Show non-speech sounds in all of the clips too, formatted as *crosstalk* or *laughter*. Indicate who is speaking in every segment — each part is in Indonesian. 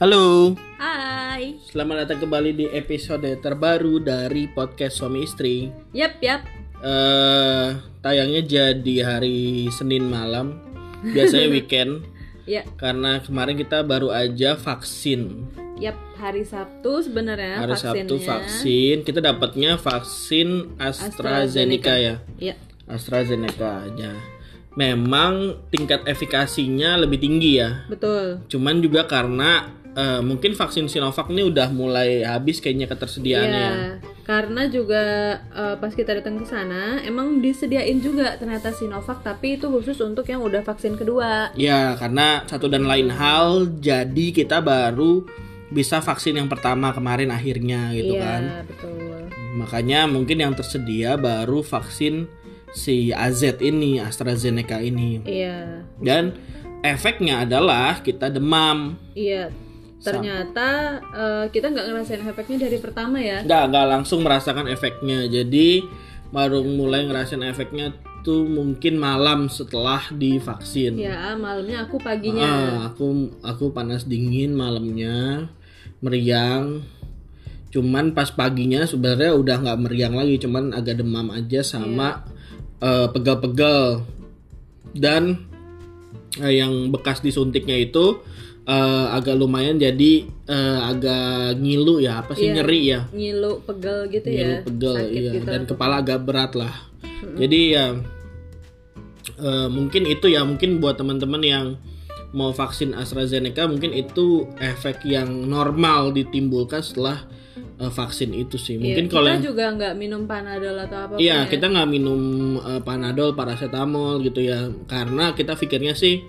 Speaker 1: Halo,
Speaker 2: Hai.
Speaker 1: selamat datang kembali di episode terbaru dari podcast suami istri.
Speaker 2: Yap, yap.
Speaker 1: Eh, tayangnya jadi hari Senin malam, biasanya *laughs* weekend,
Speaker 2: Ya,
Speaker 1: karena kemarin kita baru aja vaksin.
Speaker 2: yap. Hari Sabtu sebenarnya
Speaker 1: Hari
Speaker 2: vaksinnya.
Speaker 1: Sabtu vaksin, kita dapatnya vaksin AstraZeneca, ya,
Speaker 2: Ya,
Speaker 1: AstraZeneca aja. Memang tingkat efikasinya lebih tinggi ya,
Speaker 2: betul.
Speaker 1: cuman juga karena eh, mungkin vaksin Sinovac ini udah mulai habis kayaknya ketersediaannya. ya.
Speaker 2: Iya, karena juga eh, pas kita datang ke sana emang disediain juga ternyata Sinovac tapi itu khusus untuk yang udah vaksin kedua.
Speaker 1: Ya, karena satu dan lain hal, jadi kita baru bisa vaksin yang pertama kemarin akhirnya gitu
Speaker 2: Iya,
Speaker 1: kan.
Speaker 2: betul.
Speaker 1: Makanya mungkin yang tersedia baru vaksin si AZ ini, AstraZeneca ini.
Speaker 2: Iya.
Speaker 1: Dan efeknya adalah kita demam.
Speaker 2: Iya. Ternyata eh, kita nggak ngerasain efeknya dari pertama ya.
Speaker 1: Nggak, nggak langsung merasakan efeknya. Jadi baru mulai ngerasain efeknya tuh mungkin malam setelah divaksin.
Speaker 2: Ya, malamnya aku paginya.
Speaker 1: Ah, aku aku panas dingin malamnya, meriang. Cuman pas paginya sebenarnya udah nggak meriang lagi, cuman agak demam aja sama eh, pegal-pegal. Dan eh, yang bekas disuntiknya itu eh, agak lumayan jadi eh, agak ngilu ya, apa sih
Speaker 2: Iya.
Speaker 1: nyeri ya?
Speaker 2: Ngilu, pegel gitu
Speaker 1: Ngilu,
Speaker 2: ya.
Speaker 1: pegel
Speaker 2: Sakit
Speaker 1: iya
Speaker 2: gitu.
Speaker 1: dan kepala agak berat lah. Jadi ya eh, mungkin itu ya mungkin buat teman-teman yang mau vaksin AstraZeneca mungkin itu efek yang normal ditimbulkan setelah eh, vaksin itu sih.
Speaker 2: Iya,
Speaker 1: Mungkin
Speaker 2: kita
Speaker 1: kalau yang
Speaker 2: juga nggak minum panadol atau apa
Speaker 1: Iya, kita nggak minum eh, panadol, paracetamol gitu ya, karena kita pikirnya sih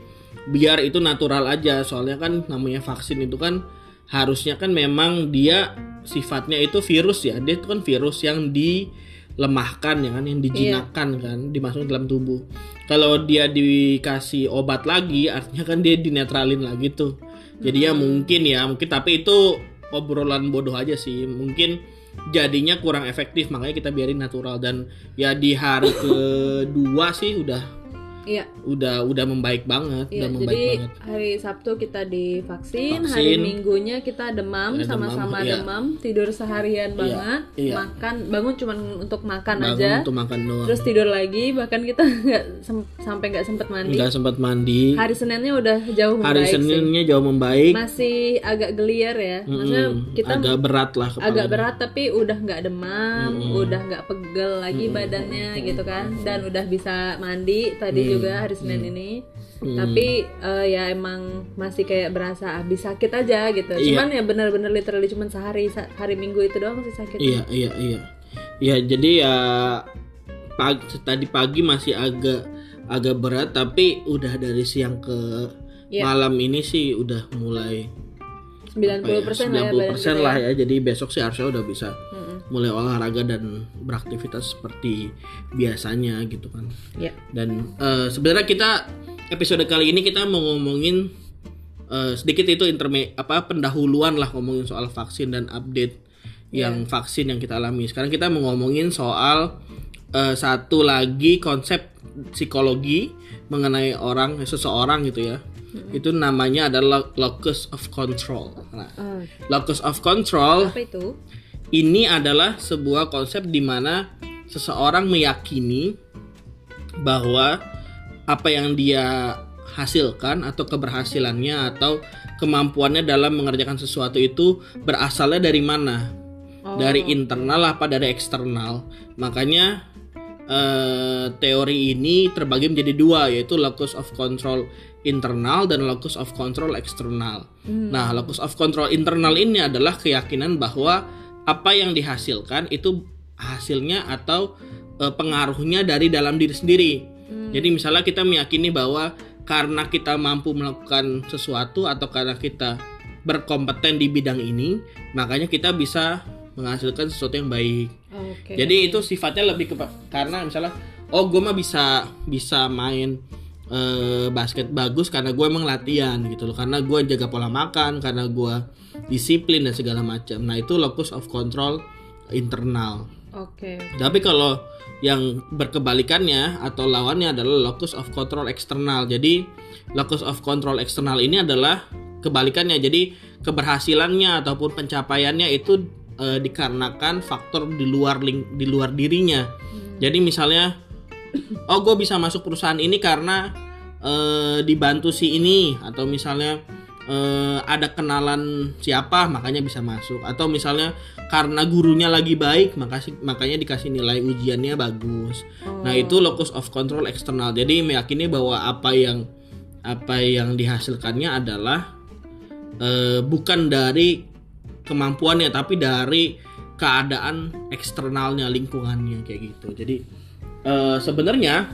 Speaker 1: biar itu natural aja. Soalnya kan namanya vaksin itu kan harusnya kan memang dia sifatnya itu virus ya, dia itu kan virus yang dilemahkan ya kan, yang dijinakkan kan, dimasukkan dalam tubuh. Kalau dia dikasih obat lagi, artinya kan dia dinetralin lagi tuh. Jadi ya mungkin ya, mungkin tapi itu obrolan bodoh aja sih. Mungkin jadinya kurang efektif makanya kita biarin natural dan ya di hari *laughs* kedua sih udah
Speaker 2: Iya,
Speaker 1: udah udah membaik banget,
Speaker 2: iya.
Speaker 1: udah membaik
Speaker 2: Jadi
Speaker 1: banget.
Speaker 2: hari Sabtu kita divaksin,
Speaker 1: Vaksin.
Speaker 2: hari Minggunya kita demam, sama-sama
Speaker 1: demam, iya.
Speaker 2: demam, tidur seharian banget,
Speaker 1: iya.
Speaker 2: makan, bangun cuma untuk makan
Speaker 1: Bangun
Speaker 2: aja,
Speaker 1: untuk makan doang.
Speaker 2: terus tidur lagi, bahkan kita *laughs* nggak sem- sampai nggak sempet mandi.
Speaker 1: Nggak sempat mandi.
Speaker 2: Hari Seninnya udah jauh
Speaker 1: Hari
Speaker 2: membaik sih.
Speaker 1: Seninnya jauh membaik.
Speaker 2: Masih agak geliar ya, maksudnya
Speaker 1: Mm,
Speaker 2: kita
Speaker 1: agak berat lah kepala.
Speaker 2: agak berat tapi udah nggak demam, udah nggak pegel lagi badannya gitu kan, dan udah bisa mandi tadi juga hari Senin ini. Tapi eh, ya emang masih kayak berasa habis sakit aja gitu.
Speaker 1: Iya.
Speaker 2: Cuman ya bener-bener literally cuman sehari hari Minggu itu doang sih sakit.
Speaker 1: Iya, iya, iya. Ya, jadi ya pagi, tadi pagi masih agak agak berat tapi udah dari siang ke
Speaker 2: Iya.
Speaker 1: malam ini sih udah mulai
Speaker 2: 90% lah ya badan
Speaker 1: 90%
Speaker 2: kita
Speaker 1: lah
Speaker 2: ya.
Speaker 1: ya. Jadi besok sih harusnya udah bisa
Speaker 2: Mm-mm.
Speaker 1: Mulai olahraga dan beraktivitas seperti biasanya gitu kan.
Speaker 2: Ya.
Speaker 1: Dan eh, sebenarnya kita episode kali ini kita mau ngomongin eh, sedikit itu interme apa pendahuluan lah ngomongin soal vaksin dan update yang vaksin yang kita alami. Sekarang kita mau ngomongin soal eh, satu lagi konsep psikologi mengenai orang seseorang gitu ya. Itu namanya adalah locus of control. Nah,
Speaker 2: Ah,
Speaker 1: locus of control
Speaker 2: apa itu?
Speaker 1: Ini adalah sebuah konsep di mana seseorang meyakini bahwa apa yang dia hasilkan atau keberhasilannya atau kemampuannya dalam mengerjakan sesuatu itu berasalnya dari mana?
Speaker 2: Oh.
Speaker 1: Dari internal apa dari eksternal? Makanya eh, teori ini terbagi menjadi dua yaitu locus of control internal dan locus of control eksternal. Nah, locus of control internal ini adalah keyakinan bahwa apa yang dihasilkan itu hasilnya atau eh, pengaruhnya dari dalam diri sendiri. Jadi misalnya kita meyakini bahwa karena kita mampu melakukan sesuatu atau karena kita berkompeten di bidang ini, makanya kita bisa menghasilkan sesuatu yang baik.
Speaker 2: Oke.
Speaker 1: Jadi itu sifatnya lebih ke karena misalnya oh gue mah bisa bisa main eh, basket bagus karena gue emang latihan gitu loh karena gue jaga pola makan karena gue disiplin dan segala macam. Nah itu locus of control internal.
Speaker 2: Oke.
Speaker 1: Tapi kalau yang berkebalikannya atau lawannya adalah locus of control eksternal. Jadi locus of control eksternal ini adalah kebalikannya. Jadi keberhasilannya ataupun pencapaiannya itu eh, dikarenakan faktor di luar ling- di luar dirinya. Jadi misalnya, oh gue bisa masuk perusahaan ini karena eh, dibantu si ini atau misalnya eh, ada kenalan siapa makanya bisa masuk atau misalnya karena gurunya lagi baik makasih makanya dikasih nilai ujiannya bagus. Nah itu locus of control eksternal. Jadi meyakini bahwa apa yang apa yang dihasilkannya adalah eh, bukan dari kemampuannya tapi dari keadaan eksternalnya lingkungannya kayak gitu. Jadi eh, sebenarnya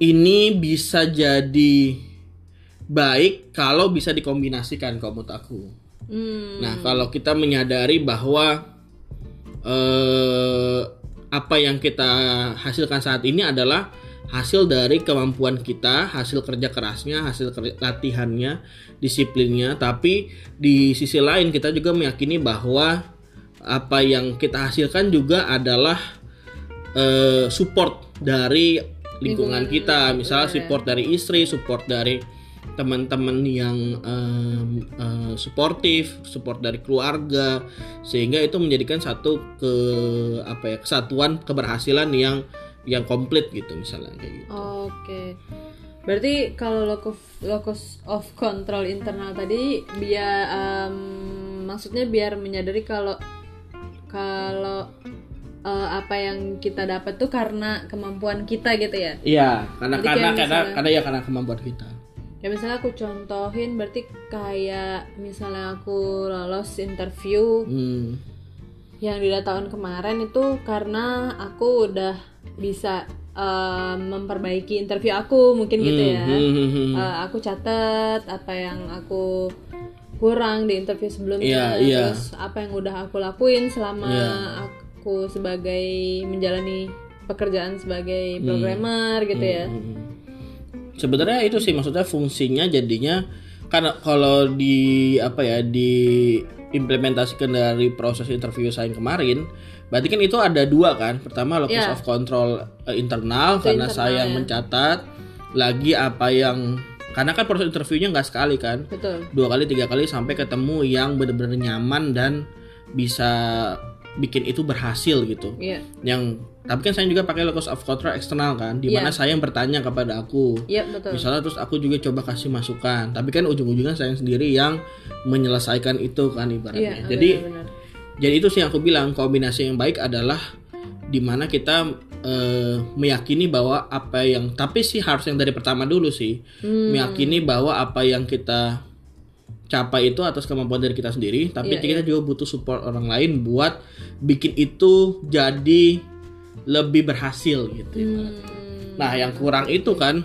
Speaker 1: ini bisa jadi baik kalau bisa dikombinasikan kalau menurut aku.
Speaker 2: Hmm.
Speaker 1: Nah, kalau kita menyadari bahwa eh, apa yang kita hasilkan saat ini adalah hasil dari kemampuan kita, hasil kerja kerasnya, hasil ker- latihannya, disiplinnya, tapi di sisi lain kita juga meyakini bahwa apa yang kita hasilkan juga adalah eh, support dari lingkungan kita, misalnya support dari istri, support dari teman-teman yang em, eh, suportif, support dari keluarga, sehingga itu menjadikan satu ke apa ya kesatuan keberhasilan yang yang komplit gitu misalnya kayak gitu.
Speaker 2: Oke. Berarti kalau locus locus of control internal tadi biar em, maksudnya biar menyadari kalau kalau eh, apa yang kita dapat tuh karena kemampuan kita gitu ya.
Speaker 1: Iya, karena
Speaker 2: Jadi
Speaker 1: karena
Speaker 2: kayak
Speaker 1: karena
Speaker 2: misalnya-
Speaker 1: karena ya karena kemampuan kita.
Speaker 2: Ya misalnya aku contohin berarti kayak misalnya aku lolos interview
Speaker 1: Hmm.
Speaker 2: yang di tahun kemarin itu karena aku udah bisa eh, memperbaiki interview aku mungkin gitu ya.
Speaker 1: Hmm, hmm.
Speaker 2: Eh, aku catat apa yang aku kurang di interview sebelumnya
Speaker 1: Iya, iya.
Speaker 2: terus apa yang udah aku lakuin selama
Speaker 1: Iya.
Speaker 2: aku sebagai menjalani pekerjaan sebagai programmer gitu ya
Speaker 1: Hmm. Sebenarnya itu sih maksudnya fungsinya jadinya karena kalau di apa ya di implementasikan dari proses interview saya kemarin, berarti kan itu ada dua kan. Pertama locus
Speaker 2: Iya.
Speaker 1: of control eh, internal karena
Speaker 2: internal,
Speaker 1: saya yang
Speaker 2: ya.
Speaker 1: mencatat lagi apa yang karena kan proses interviewnya nggak sekali kan,
Speaker 2: betul
Speaker 1: dua kali tiga kali sampai ketemu yang benar-benar nyaman dan bisa bikin itu berhasil gitu
Speaker 2: iya
Speaker 1: yang tapi kan saya juga pakai locus of control eksternal kan di mana
Speaker 2: Iya.
Speaker 1: saya yang bertanya kepada aku
Speaker 2: iya betul
Speaker 1: misalnya terus aku juga coba kasih masukan tapi kan ujung-ujungnya saya sendiri yang menyelesaikan itu kan ibaratnya jadi
Speaker 2: benar-benar.
Speaker 1: jadi itu sih yang aku bilang kombinasi yang baik adalah di mana kita eh, meyakini bahwa apa yang tapi sih harus yang dari pertama dulu sih
Speaker 2: Hmm.
Speaker 1: meyakini bahwa apa yang kita capai itu atas kemampuan dari kita sendiri tapi
Speaker 2: Iya,
Speaker 1: kita juga butuh support orang lain buat bikin itu jadi lebih berhasil gitu ibaratnya.
Speaker 2: Hmm,
Speaker 1: Nah, yang kurang itu kan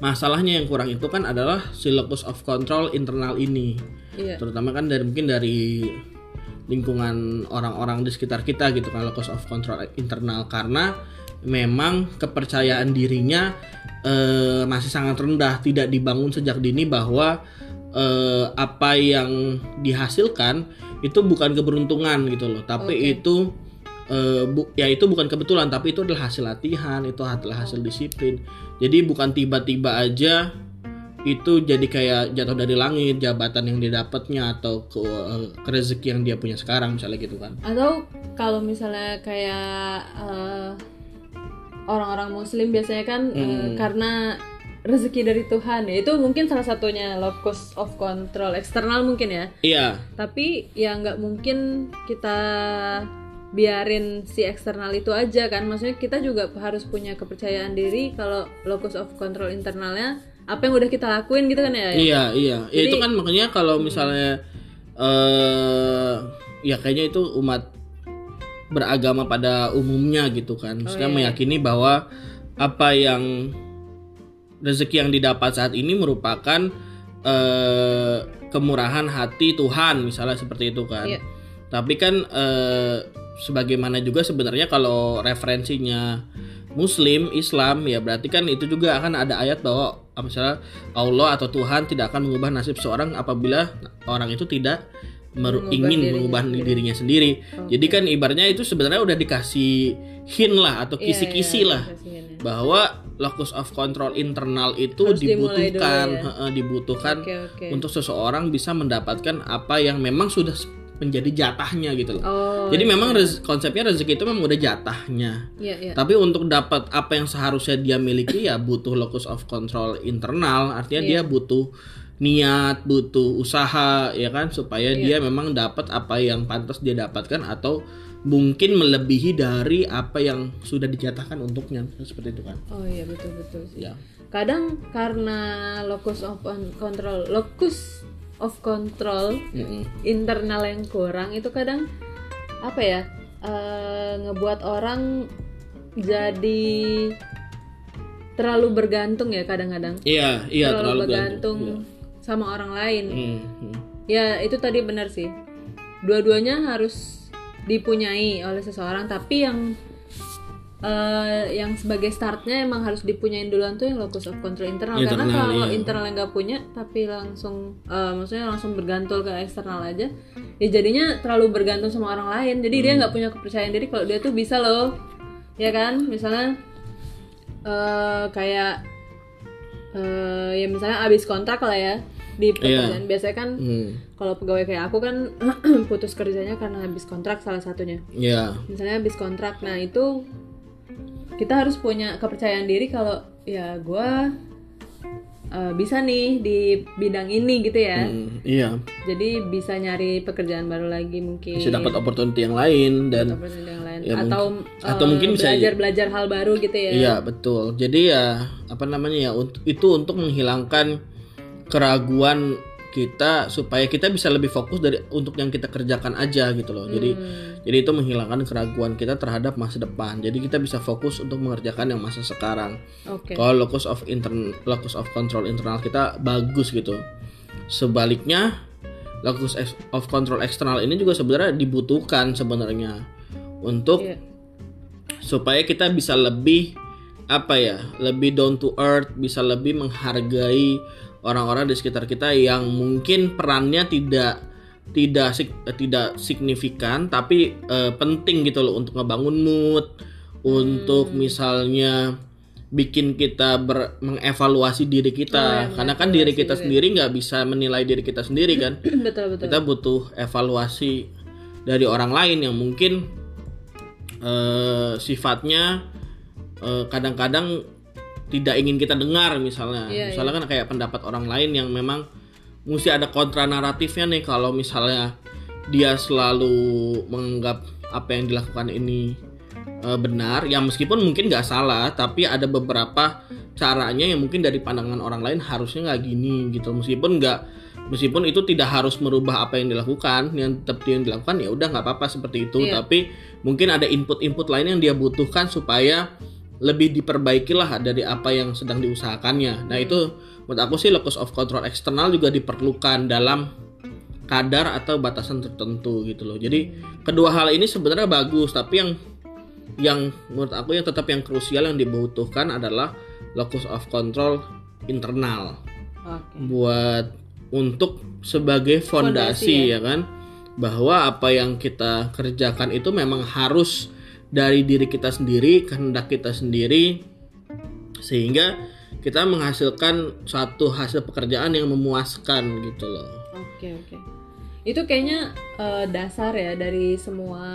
Speaker 1: masalahnya yang kurang itu kan adalah si locus of control internal ini.
Speaker 2: iya.
Speaker 1: Terutama kan dari mungkin dari lingkungan orang-orang di sekitar kita gitu kan locus of control internal. Karena memang kepercayaan dirinya eh, masih sangat rendah, tidak dibangun sejak dini bahwa eh, apa yang dihasilkan itu bukan keberuntungan gitu loh, tapi
Speaker 2: Oke.
Speaker 1: itu eh, bu- ya itu bukan kebetulan, tapi itu adalah hasil latihan, itu adalah hasil disiplin. Jadi bukan tiba-tiba aja itu jadi kayak jatuh dari langit jabatan yang didapatnya atau ke, ke rezeki yang dia punya sekarang misalnya gitu kan.
Speaker 2: atau kalau misalnya kayak eh, orang-orang muslim biasanya kan eh,
Speaker 1: Hmm.
Speaker 2: karena rezeki dari Tuhan ya itu mungkin salah satunya locus of control eksternal mungkin ya
Speaker 1: Iya,
Speaker 2: tapi ya nggak mungkin kita biarin si eksternal itu aja kan maksudnya kita juga harus punya kepercayaan diri kalau locus of control internalnya apa yang udah kita lakuin gitu kan ya
Speaker 1: iya, iya. Ya,
Speaker 2: Jadi-
Speaker 1: itu kan makanya kalau misalnya eh ya kayaknya itu umat beragama pada umumnya gitu kan. Maksudnya
Speaker 2: iya.
Speaker 1: meyakini bahwa apa yang rezeki yang didapat saat ini merupakan eh kemurahan hati Tuhan misalnya seperti itu kan.
Speaker 2: Iya.
Speaker 1: Tapi kan eh, sebagaimana juga sebenarnya kalau referensinya Muslim, Islam ya berarti kan itu juga akan ada ayat bahwa ah, misalnya Allah atau Tuhan tidak akan mengubah nasib seorang apabila orang itu tidak meru- ingin
Speaker 2: dirinya
Speaker 1: mengubah
Speaker 2: sendiri.
Speaker 1: dirinya sendiri. Jadi kan ibaratnya itu sebenarnya udah dikasih hint lah atau
Speaker 2: Iya,
Speaker 1: kisi-kisi
Speaker 2: iya,
Speaker 1: lah
Speaker 2: kasihan ya.
Speaker 1: bahwa locus of control internal itu
Speaker 2: Harus dimulai dulu
Speaker 1: dibutuhkan,
Speaker 2: ya.
Speaker 1: dibutuhkan
Speaker 2: Oke, oke.
Speaker 1: untuk seseorang bisa mendapatkan apa yang memang sudah menjadi jatahnya gitu loh.
Speaker 2: Oh,
Speaker 1: Jadi memang rez- konsepnya rezeki itu memang udah jatahnya.
Speaker 2: iya iya.
Speaker 1: Tapi untuk dapat apa yang seharusnya dia miliki ya butuh locus of control internal, artinya
Speaker 2: Iya.
Speaker 1: dia butuh niat, butuh usaha ya kan supaya
Speaker 2: Iya.
Speaker 1: dia memang dapat apa yang pantas dia dapatkan atau mungkin melebihi dari apa yang sudah dijatahkan untuknya seperti itu kan.
Speaker 2: Oh iya betul betul sih.
Speaker 1: Ya.
Speaker 2: Kadang karena locus of control, locus of control
Speaker 1: Mm-mm.
Speaker 2: internal yang kurang itu kadang apa ya eh, ngebuat orang jadi terlalu bergantung ya kadang-kadang
Speaker 1: Iya, iya
Speaker 2: terlalu,
Speaker 1: terlalu
Speaker 2: bergantung
Speaker 1: Iya.
Speaker 2: Sama orang lain.
Speaker 1: Hmm, hmm.
Speaker 2: ya itu tadi benar sih. Dua-duanya harus dipunyai oleh seseorang tapi yang eh, yang sebagai startnya emang harus dipunyain duluan tuh yang locus of control internal, karena
Speaker 1: Internal,
Speaker 2: kalau
Speaker 1: iya.
Speaker 2: internal nggak punya tapi langsung eh, maksudnya langsung bergantung ke eksternal aja ya jadinya terlalu bergantung sama orang lain. Jadi dia
Speaker 1: Hmm.
Speaker 2: nggak punya kepercayaan diri kalau dia tuh bisa loh. Ya kan? Misalnya eh kayak eh ya misalnya abis kontrak lah ya di pekerjaan biasanya kan
Speaker 1: Hmm.
Speaker 2: kalau pegawai kayak aku kan *clears throat* putus kerjanya karena habis kontrak salah satunya
Speaker 1: Iya.
Speaker 2: misalnya habis kontrak nah itu kita harus punya kepercayaan diri kalau ya gua eh, bisa nih di bidang ini gitu ya
Speaker 1: Hmm, iya.
Speaker 2: jadi bisa nyari pekerjaan baru lagi mungkin
Speaker 1: Bisa dapat opportunity yang lain dan
Speaker 2: yang lain
Speaker 1: Ya,
Speaker 2: atau
Speaker 1: atau mungkin bisa-
Speaker 2: belajar belajar hal baru gitu ya
Speaker 1: Iya betul. Jadi ya apa namanya ya untuk itu untuk menghilangkan keraguan kita supaya kita bisa lebih fokus dari untuk yang kita kerjakan aja gitu loh. Jadi
Speaker 2: Hmm.
Speaker 1: jadi itu menghilangkan keraguan kita terhadap masa depan. Jadi kita bisa fokus untuk mengerjakan yang masa sekarang.
Speaker 2: oke
Speaker 1: Kalau locus of intern locus of control internal kita bagus gitu. Sebaliknya locus of control eksternal ini juga sebenarnya dibutuhkan sebenarnya untuk
Speaker 2: Iya.
Speaker 1: supaya kita bisa lebih apa ya lebih down to earth bisa lebih menghargai orang-orang di sekitar kita yang mungkin perannya tidak tidak eh, tidak signifikan tapi eh, penting gitu loh untuk ngebangun mood untuk misalnya bikin kita ber- mengevaluasi diri kita. Karena kan diri kita sendiri nggak bisa menilai diri kita sendiri kan. *clears throat*
Speaker 2: Betul betul.
Speaker 1: Kita butuh evaluasi dari orang lain yang mungkin eh, sifatnya kadang-kadang tidak ingin kita dengar misalnya.
Speaker 2: Iya,
Speaker 1: misalnya kan kayak pendapat orang lain yang memang mesti ada kontra naratifnya nih kalau misalnya dia selalu menganggap apa yang dilakukan ini eh, benar. Ya meskipun mungkin nggak salah tapi ada beberapa caranya yang mungkin dari pandangan orang lain harusnya nggak gini gitu. Meskipun nggak meskipun itu tidak harus merubah apa yang dilakukan yang tetap yang dilakukan ya udah nggak apa-apa seperti itu.
Speaker 2: Iya.
Speaker 1: tapi mungkin ada input-input lain yang dia butuhkan supaya lebih diperbaiki lah dari apa yang sedang diusahakannya. Nah itu menurut aku sih locus of control eksternal juga diperlukan dalam kadar atau batasan tertentu gitu loh. Jadi kedua hal ini sebenarnya bagus tapi yang yang menurut aku yang tetap yang krusial yang dibutuhkan adalah locus of control internal.
Speaker 2: Oke.
Speaker 1: Buat untuk sebagai fondasi,
Speaker 2: Fondasi,
Speaker 1: ya kan? Bahwa apa yang kita kerjakan itu memang harus dari diri kita sendiri kehendak kita sendiri sehingga kita menghasilkan suatu hasil pekerjaan yang memuaskan gitu loh
Speaker 2: Oke oke. Itu kayaknya eh, dasar ya dari semua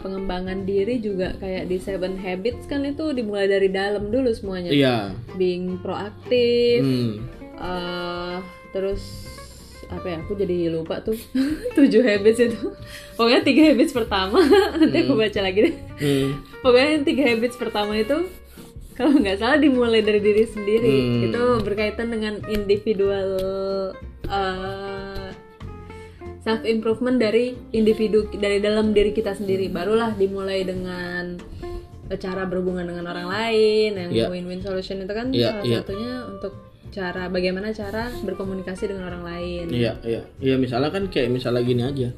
Speaker 2: pengembangan diri juga kayak di Seven Habits kan itu dimulai dari dalam dulu semuanya.
Speaker 1: iya
Speaker 2: Being proaktif,
Speaker 1: hmm.
Speaker 2: eh, terus apa ya? Aku jadi lupa tuh *laughs* tujuh habits itu. Pokoknya tiga habits pertama. *laughs* Nanti aku baca lagi deh.
Speaker 1: Hmm.
Speaker 2: Pokoknya yang tiga habits pertama itu kalau nggak salah dimulai dari diri sendiri.
Speaker 1: Hmm.
Speaker 2: Itu berkaitan dengan individual self improvement dari individu dari dalam diri kita sendiri. Barulah dimulai dengan eh, cara berhubungan dengan orang lain yang
Speaker 1: Iya.
Speaker 2: win-win solution itu kan
Speaker 1: Iya,
Speaker 2: salah
Speaker 1: iya.
Speaker 2: satunya untuk cara bagaimana cara berkomunikasi dengan orang lain.
Speaker 1: Iya, iya. Iya, misalnya kan kayak misalnya gini aja.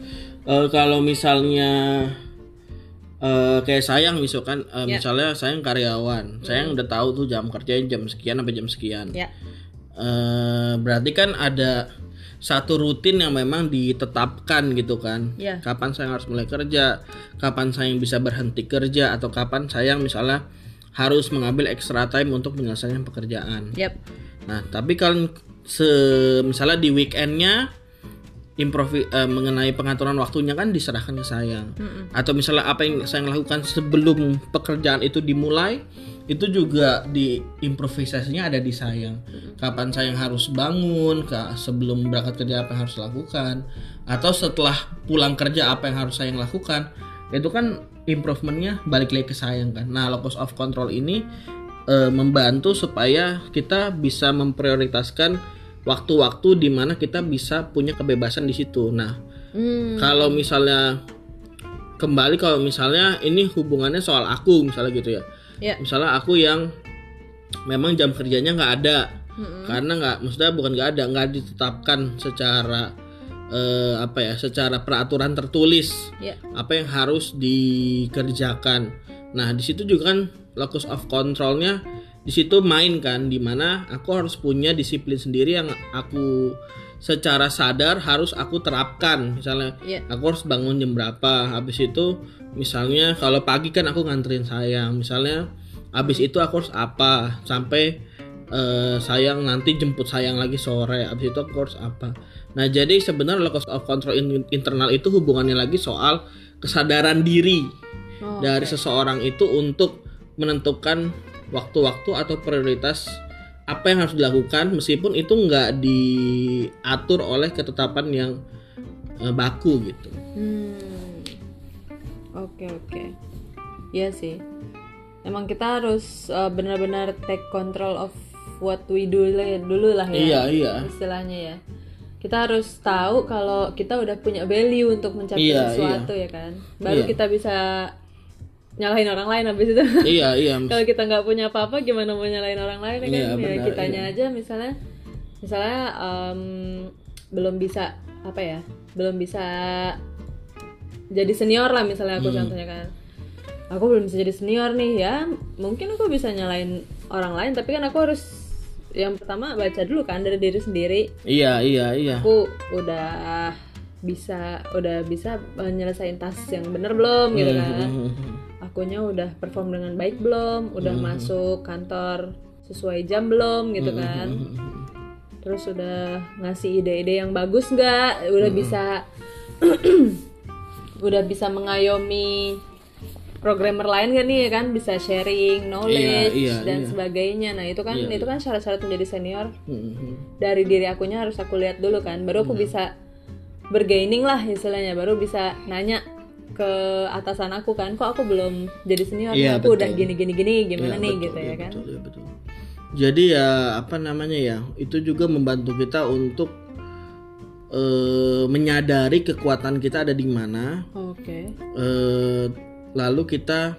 Speaker 1: Eh, kalau misalnya eh kayak sayang misalkan eh,
Speaker 2: Ya.
Speaker 1: misalnya sayang karyawan. Sayang udah tahu tuh jam kerjanya jam sekian sampai jam sekian.
Speaker 2: Ya.
Speaker 1: Eh, berarti kan ada satu rutin yang memang ditetapkan gitu kan.
Speaker 2: Iya.
Speaker 1: Kapan saya harus mulai kerja, kapan saya bisa berhenti kerja atau kapan saya misalnya harus mengambil extra time untuk menyelesaikan pekerjaan.
Speaker 2: Yap.
Speaker 1: Nah, tapi kalau se misalnya di weekendnya improvi eh, mengenai pengaturan waktunya kan diserahkan ke saya. Atau misalnya apa yang saya lakukan sebelum pekerjaan itu dimulai itu juga di improvisasinya ada di saya. Kapan saya harus bangun, ka- sebelum berangkat kerja apa yang harus lakukan, atau setelah pulang kerja apa yang harus saya lakukan. Itu kan improvementnya balik lagi ke saya kan. Nah, locus of control ini eh, membantu supaya kita bisa memprioritaskan waktu-waktu di mana kita bisa punya kebebasan di situ. Nah,
Speaker 2: Hmm.
Speaker 1: kalau misalnya kembali kalau misalnya ini hubungannya soal aku misalnya gitu ya.
Speaker 2: Ya.
Speaker 1: Misalnya aku yang memang jam kerjanya nggak ada karena nggak maksudnya bukan nggak ada nggak ditetapkan secara eh, apa ya secara peraturan tertulis
Speaker 2: Ya.
Speaker 1: apa yang harus dikerjakan. Nah di situ juga kan locus of controlnya di situ main kan di mana aku harus punya disiplin sendiri yang aku secara sadar harus aku terapkan misalnya
Speaker 2: Iya.
Speaker 1: aku harus bangun jam berapa habis itu misalnya kalau pagi kan aku nganterin sayang misalnya habis itu aku harus apa sampai eh, sayang nanti jemput sayang lagi sore habis itu aku harus apa nah jadi sebenarnya locus of control in- internal itu hubungannya lagi soal kesadaran diri
Speaker 2: Oh,
Speaker 1: dari seseorang itu untuk menentukan waktu-waktu atau prioritas apa yang harus dilakukan meskipun itu nggak diatur oleh ketetapan yang eh, baku gitu.
Speaker 2: Hmm. Oke oke. Iya sih. Emang kita harus uh, benar-benar take control of what we do dulu lah
Speaker 1: Iya
Speaker 2: ya.
Speaker 1: iya.
Speaker 2: Istilahnya ya. Kita harus tahu kalau kita udah punya value untuk mencapai
Speaker 1: Iya,
Speaker 2: sesuatu ya kan. Baru
Speaker 1: Iya.
Speaker 2: kita bisa nyalahin orang lain habis itu. *laughs*
Speaker 1: iya iya. *laughs*
Speaker 2: kalau kita nggak punya apa-apa gimana mau nyalain orang lain ya kan?
Speaker 1: Iya,
Speaker 2: ya
Speaker 1: benar,
Speaker 2: kitanya aja misalnya misalnya em, belum bisa apa ya? Belum bisa jadi senior lah misalnya
Speaker 1: Hmm.
Speaker 2: aku contohnya kan. Aku belum bisa jadi senior nih ya. Mungkin aku bisa nyalain orang lain tapi kan aku harus yang pertama baca dulu kan dari diri sendiri.
Speaker 1: Iya iya iya.
Speaker 2: Aku udah bisa udah bisa menyelesaikan tas yang bener belum gitu kan? akunya udah perform dengan baik belum? Udah masuk kantor sesuai jam belum gitu kan? terus udah ngasih ide-ide yang bagus nggak? Udah bisa *clears throat* udah bisa mengayomi programmer lain kan nih kan? Bisa sharing knowledge
Speaker 1: Iya, iya,
Speaker 2: dan
Speaker 1: iya.
Speaker 2: sebagainya. Nah itu kan itu kan syarat-syarat menjadi senior.
Speaker 1: Mhm.
Speaker 2: dari diri akunya harus aku lihat dulu kan. Baru aku bisa bergaining lah istilahnya. Baru bisa nanya ke atasan aku kan kok aku belum jadi senior?
Speaker 1: Iya,
Speaker 2: aku udah
Speaker 1: betul.
Speaker 2: gini gini gini gimana
Speaker 1: Iya,
Speaker 2: nih?
Speaker 1: betul,
Speaker 2: gitu
Speaker 1: iya,
Speaker 2: ya kan?
Speaker 1: betul, iya, betul. Jadi ya apa namanya ya itu juga membantu kita untuk eh, menyadari kekuatan kita ada di mana,
Speaker 2: oke.
Speaker 1: Eh, lalu kita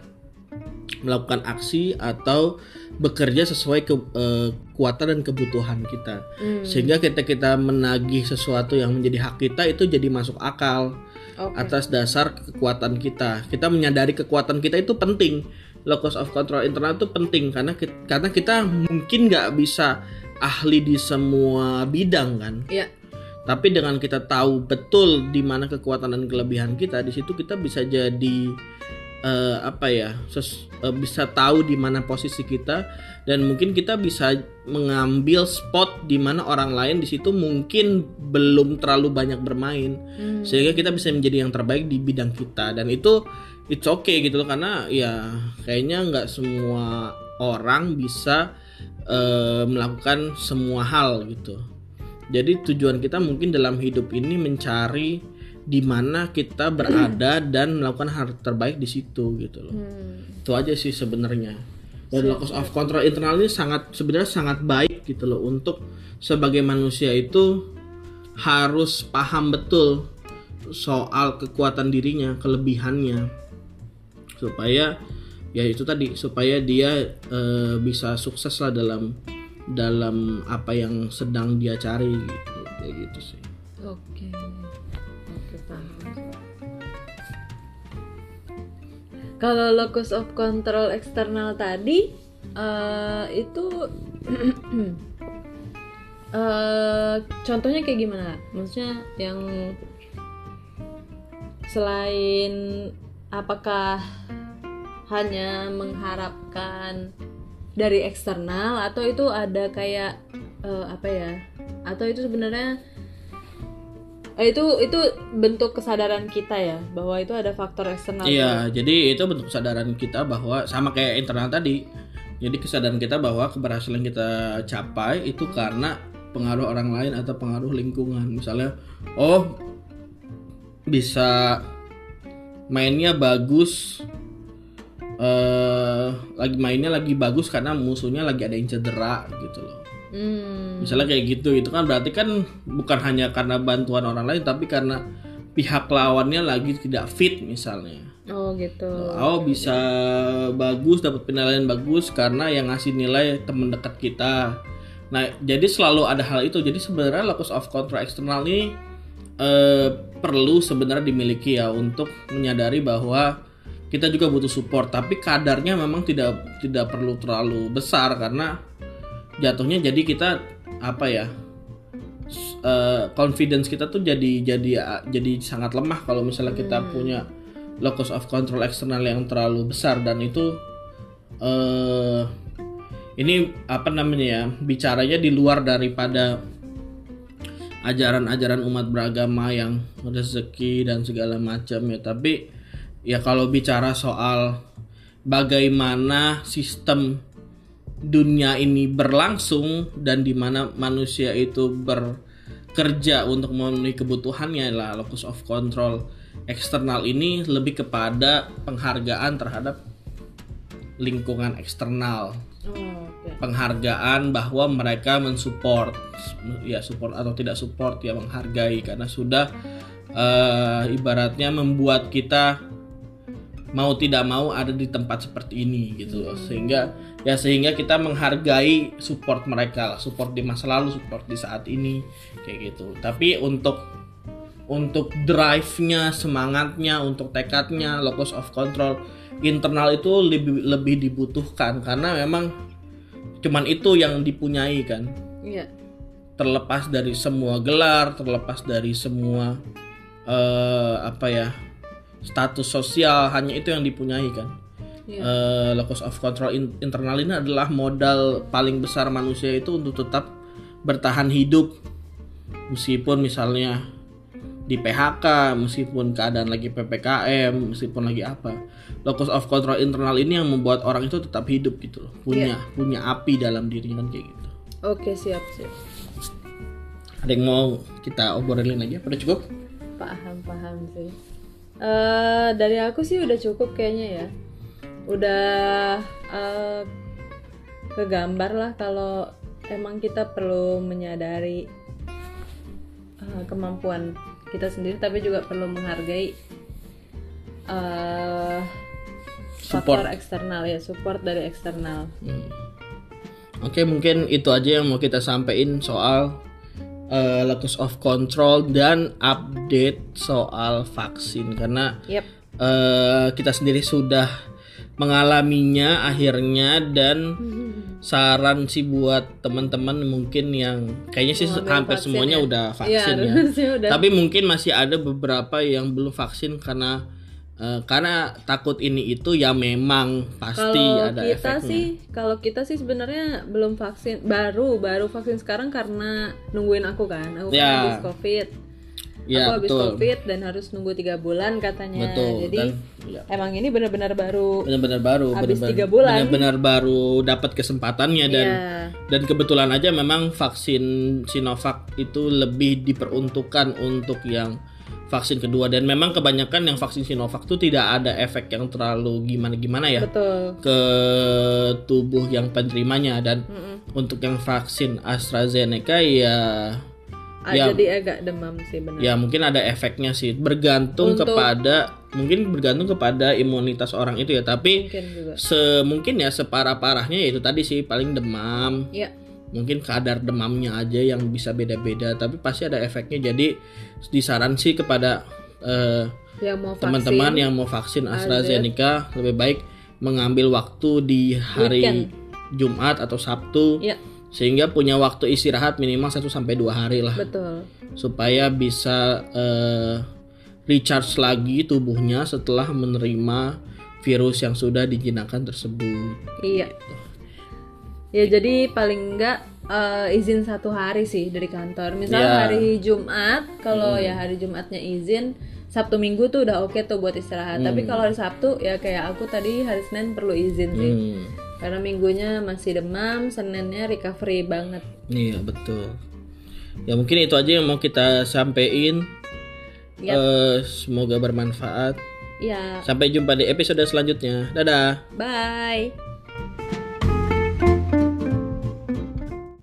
Speaker 1: melakukan aksi atau bekerja sesuai ke, eh, kekuatan dan kebutuhan kita.
Speaker 2: Hmm,
Speaker 1: Sehingga kita kita menagih sesuatu yang menjadi hak kita itu jadi masuk akal
Speaker 2: oke
Speaker 1: atas dasar kekuatan kita. Kita menyadari kekuatan kita itu penting. Locus of control internal itu penting karena kita, karena kita mungkin nggak bisa ahli di semua bidang kan.
Speaker 2: Iya.
Speaker 1: Tapi dengan kita tahu betul di mana kekuatan dan kelebihan kita, di situ kita bisa jadi eh, apa ya, ses- eh, bisa tahu di mana posisi kita dan mungkin kita bisa mengambil spot di mana orang lain di situ mungkin belum terlalu banyak bermain.
Speaker 2: Hmm,
Speaker 1: sehingga kita bisa menjadi yang terbaik di bidang kita dan itu it's okay gitu loh karena ya kayaknya nggak semua orang bisa eh, melakukan semua hal gitu. Jadi tujuan kita mungkin dalam hidup ini mencari di mana kita berada dan melakukan hal terbaik di situ gitu loh.
Speaker 2: Hmm,
Speaker 1: itu aja sih sebenarnya. Dan locus of control internal ini sangat sebenarnya sangat baik gitu loh untuk sebagai manusia itu harus paham betul soal kekuatan dirinya kelebihannya. Supaya ya itu tadi supaya dia eh, bisa sukses lah dalam dalam apa yang sedang dia cari gitu. Kayak gitu sih.
Speaker 2: Oke oke paham kalau locus of control eksternal tadi eh, itu *clears throat* eh contohnya kayak gimana? Maksudnya yang selain apakah hanya mengharapkan dari eksternal atau itu ada kayak eh, apa ya? Atau itu sebenarnya eh, itu itu bentuk kesadaran kita ya bahwa itu ada faktor eksternal.
Speaker 1: Iya, jadi itu bentuk kesadaran kita bahwa sama kayak internal tadi. Jadi kesadaran kita bahwa keberhasilan kita capai itu karena pengaruh orang lain atau pengaruh lingkungan. Misalnya, oh bisa mainnya bagus, eh lagi mainnya lagi bagus karena musuhnya lagi ada yang cedera gitu loh.
Speaker 2: Hmm.
Speaker 1: Misalnya kayak gitu, itu kan berarti kan bukan hanya karena bantuan orang lain, tapi karena pihak lawannya lagi tidak fit misalnya.
Speaker 2: Oh gitu.
Speaker 1: Oh bisa bagus dapat penilaian bagus karena yang ngasih nilai teman dekat kita. Nah jadi selalu ada hal itu. Jadi sebenarnya locus of control eksternal ini eh, perlu sebenarnya dimiliki ya untuk menyadari bahwa kita juga butuh support. Tapi kadarnya memang tidak tidak perlu terlalu besar karena jatuhnya jadi kita apa ya eh, confidence kita tuh jadi jadi jadi sangat lemah kalau misalnya kita punya locus of control eksternal yang terlalu besar. Dan itu eh ini apa namanya ya bicaranya di luar daripada ajaran-ajaran umat beragama yang rezeki dan segala macam ya. Tapi ya kalau bicara soal bagaimana sistem dunia ini berlangsung dan di mana manusia itu bekerja untuk memenuhi kebutuhannya lah locus of control eksternal ini lebih kepada penghargaan terhadap lingkungan eksternal.
Speaker 2: Oh,
Speaker 1: penghargaan bahwa mereka mensupport ya support atau tidak support ya menghargai karena sudah eh, ibaratnya membuat kita mau tidak mau ada di tempat seperti ini gitu loh. Sehingga ya sehingga kita menghargai support mereka lah support di masa lalu support di saat ini kayak gitu. Tapi untuk untuk drive-nya semangatnya untuk tekadnya locus of control internal itu lebih lebih dibutuhkan. Karena memang cuman itu yang dipunyai kan.
Speaker 2: Iya.
Speaker 1: terlepas dari semua gelar terlepas dari semua eh, apa ya status sosial hanya itu yang dipunyai kan?
Speaker 2: Iya.
Speaker 1: Eh, locus of control in- internal ini adalah modal paling besar manusia itu untuk tetap bertahan hidup. Meskipun misalnya di PHK meskipun keadaan lagi PPKM meskipun lagi apa locus of control internal ini yang membuat orang itu tetap hidup gitu loh. Punya punya api dalam dirinya kan kayak gitu.
Speaker 2: Oke, siap, siap.
Speaker 1: ada yang mau kita obrolin lagi apa? Udah cukup?
Speaker 2: Paham, paham sih. Eh dari aku sih udah cukup kayaknya ya. Udah eh kegambar lah kalau emang kita perlu menyadari eh, kemampuan kita sendiri tapi juga perlu menghargai eh faktor eksternal ya, support dari eksternal.
Speaker 1: Hmm. Oke mungkin itu aja yang mau kita sampaikan soal eh, locus of control dan update soal vaksin karena
Speaker 2: Yep.
Speaker 1: eh, kita sendiri sudah mengalaminya akhirnya dan saran sih buat teman-teman mungkin yang kayaknya sih
Speaker 2: Mau ambil
Speaker 1: hampir semuanya
Speaker 2: ya?
Speaker 1: udah
Speaker 2: Iya,
Speaker 1: vaksin ya. *laughs*
Speaker 2: harusnya udah.
Speaker 1: Tapi mungkin masih ada beberapa yang belum vaksin karena eh, karena takut ini itu ya memang pasti
Speaker 2: Kalau
Speaker 1: ada
Speaker 2: kita
Speaker 1: efeknya.
Speaker 2: sih, kalau kita sih sebenarnya belum vaksin, baru baru vaksin sekarang karena nungguin aku kan, aku kan
Speaker 1: Ya.
Speaker 2: habis covid,
Speaker 1: Ya
Speaker 2: aku habis
Speaker 1: betul.
Speaker 2: covid dan harus nunggu tiga bulan katanya.
Speaker 1: Betul.
Speaker 2: Jadi
Speaker 1: Dan ya,
Speaker 2: emang ini benar-benar baru.
Speaker 1: benar-benar baru,
Speaker 2: Habis tiga bulan.
Speaker 1: benar-benar baru dapat kesempatannya dan
Speaker 2: Iya.
Speaker 1: dan kebetulan aja memang vaksin Sinovac itu lebih diperuntukkan untuk yang vaksin kedua dan memang kebanyakan yang vaksin Sinovac itu tidak ada efek yang terlalu gimana-gimana ya
Speaker 2: betul.
Speaker 1: ke tubuh yang penerimanya dan
Speaker 2: Mm-mm.
Speaker 1: untuk yang vaksin AstraZeneca ya
Speaker 2: Ah,
Speaker 1: Ya.
Speaker 2: Jadi agak demam sih benar.
Speaker 1: ya mungkin ada efeknya sih bergantung
Speaker 2: Untuk-
Speaker 1: kepada mungkin bergantung kepada imunitas orang itu ya tapi
Speaker 2: Mungkin juga.
Speaker 1: se mungkin ya separah parahnya itu tadi sih paling demam
Speaker 2: Ya,
Speaker 1: mungkin kadar demamnya aja yang bisa beda-beda tapi pasti ada efeknya. Jadi disaran sih kepada eh, teman-teman yang mau vaksin AstraZeneca lebih baik mengambil waktu di hari
Speaker 2: Weekend.
Speaker 1: Jumat atau Sabtu
Speaker 2: Ya,
Speaker 1: sehingga punya waktu istirahat minimal 1 sampai dua hari lah.
Speaker 2: Betul.
Speaker 1: Supaya bisa eh, recharge lagi tubuhnya setelah menerima virus yang sudah dijinakan tersebut.
Speaker 2: iya ya jadi paling enggak eh, izin satu hari sih dari kantor misal
Speaker 1: Ya.
Speaker 2: hari Jumat kalau ya hari Jumatnya izin Sabtu Minggu tuh udah oke tuh buat istirahat tapi kalau hari Sabtu ya kayak aku tadi hari Senin perlu izin sih
Speaker 1: Hmm,
Speaker 2: karena minggunya masih demam Seninnya recovery banget
Speaker 1: iya betul. Ya mungkin itu aja yang mau kita sampaikan.
Speaker 2: Yap.
Speaker 1: Eh, semoga bermanfaat.
Speaker 2: ya
Speaker 1: Sampai jumpa di episode selanjutnya. Dadah.
Speaker 2: bye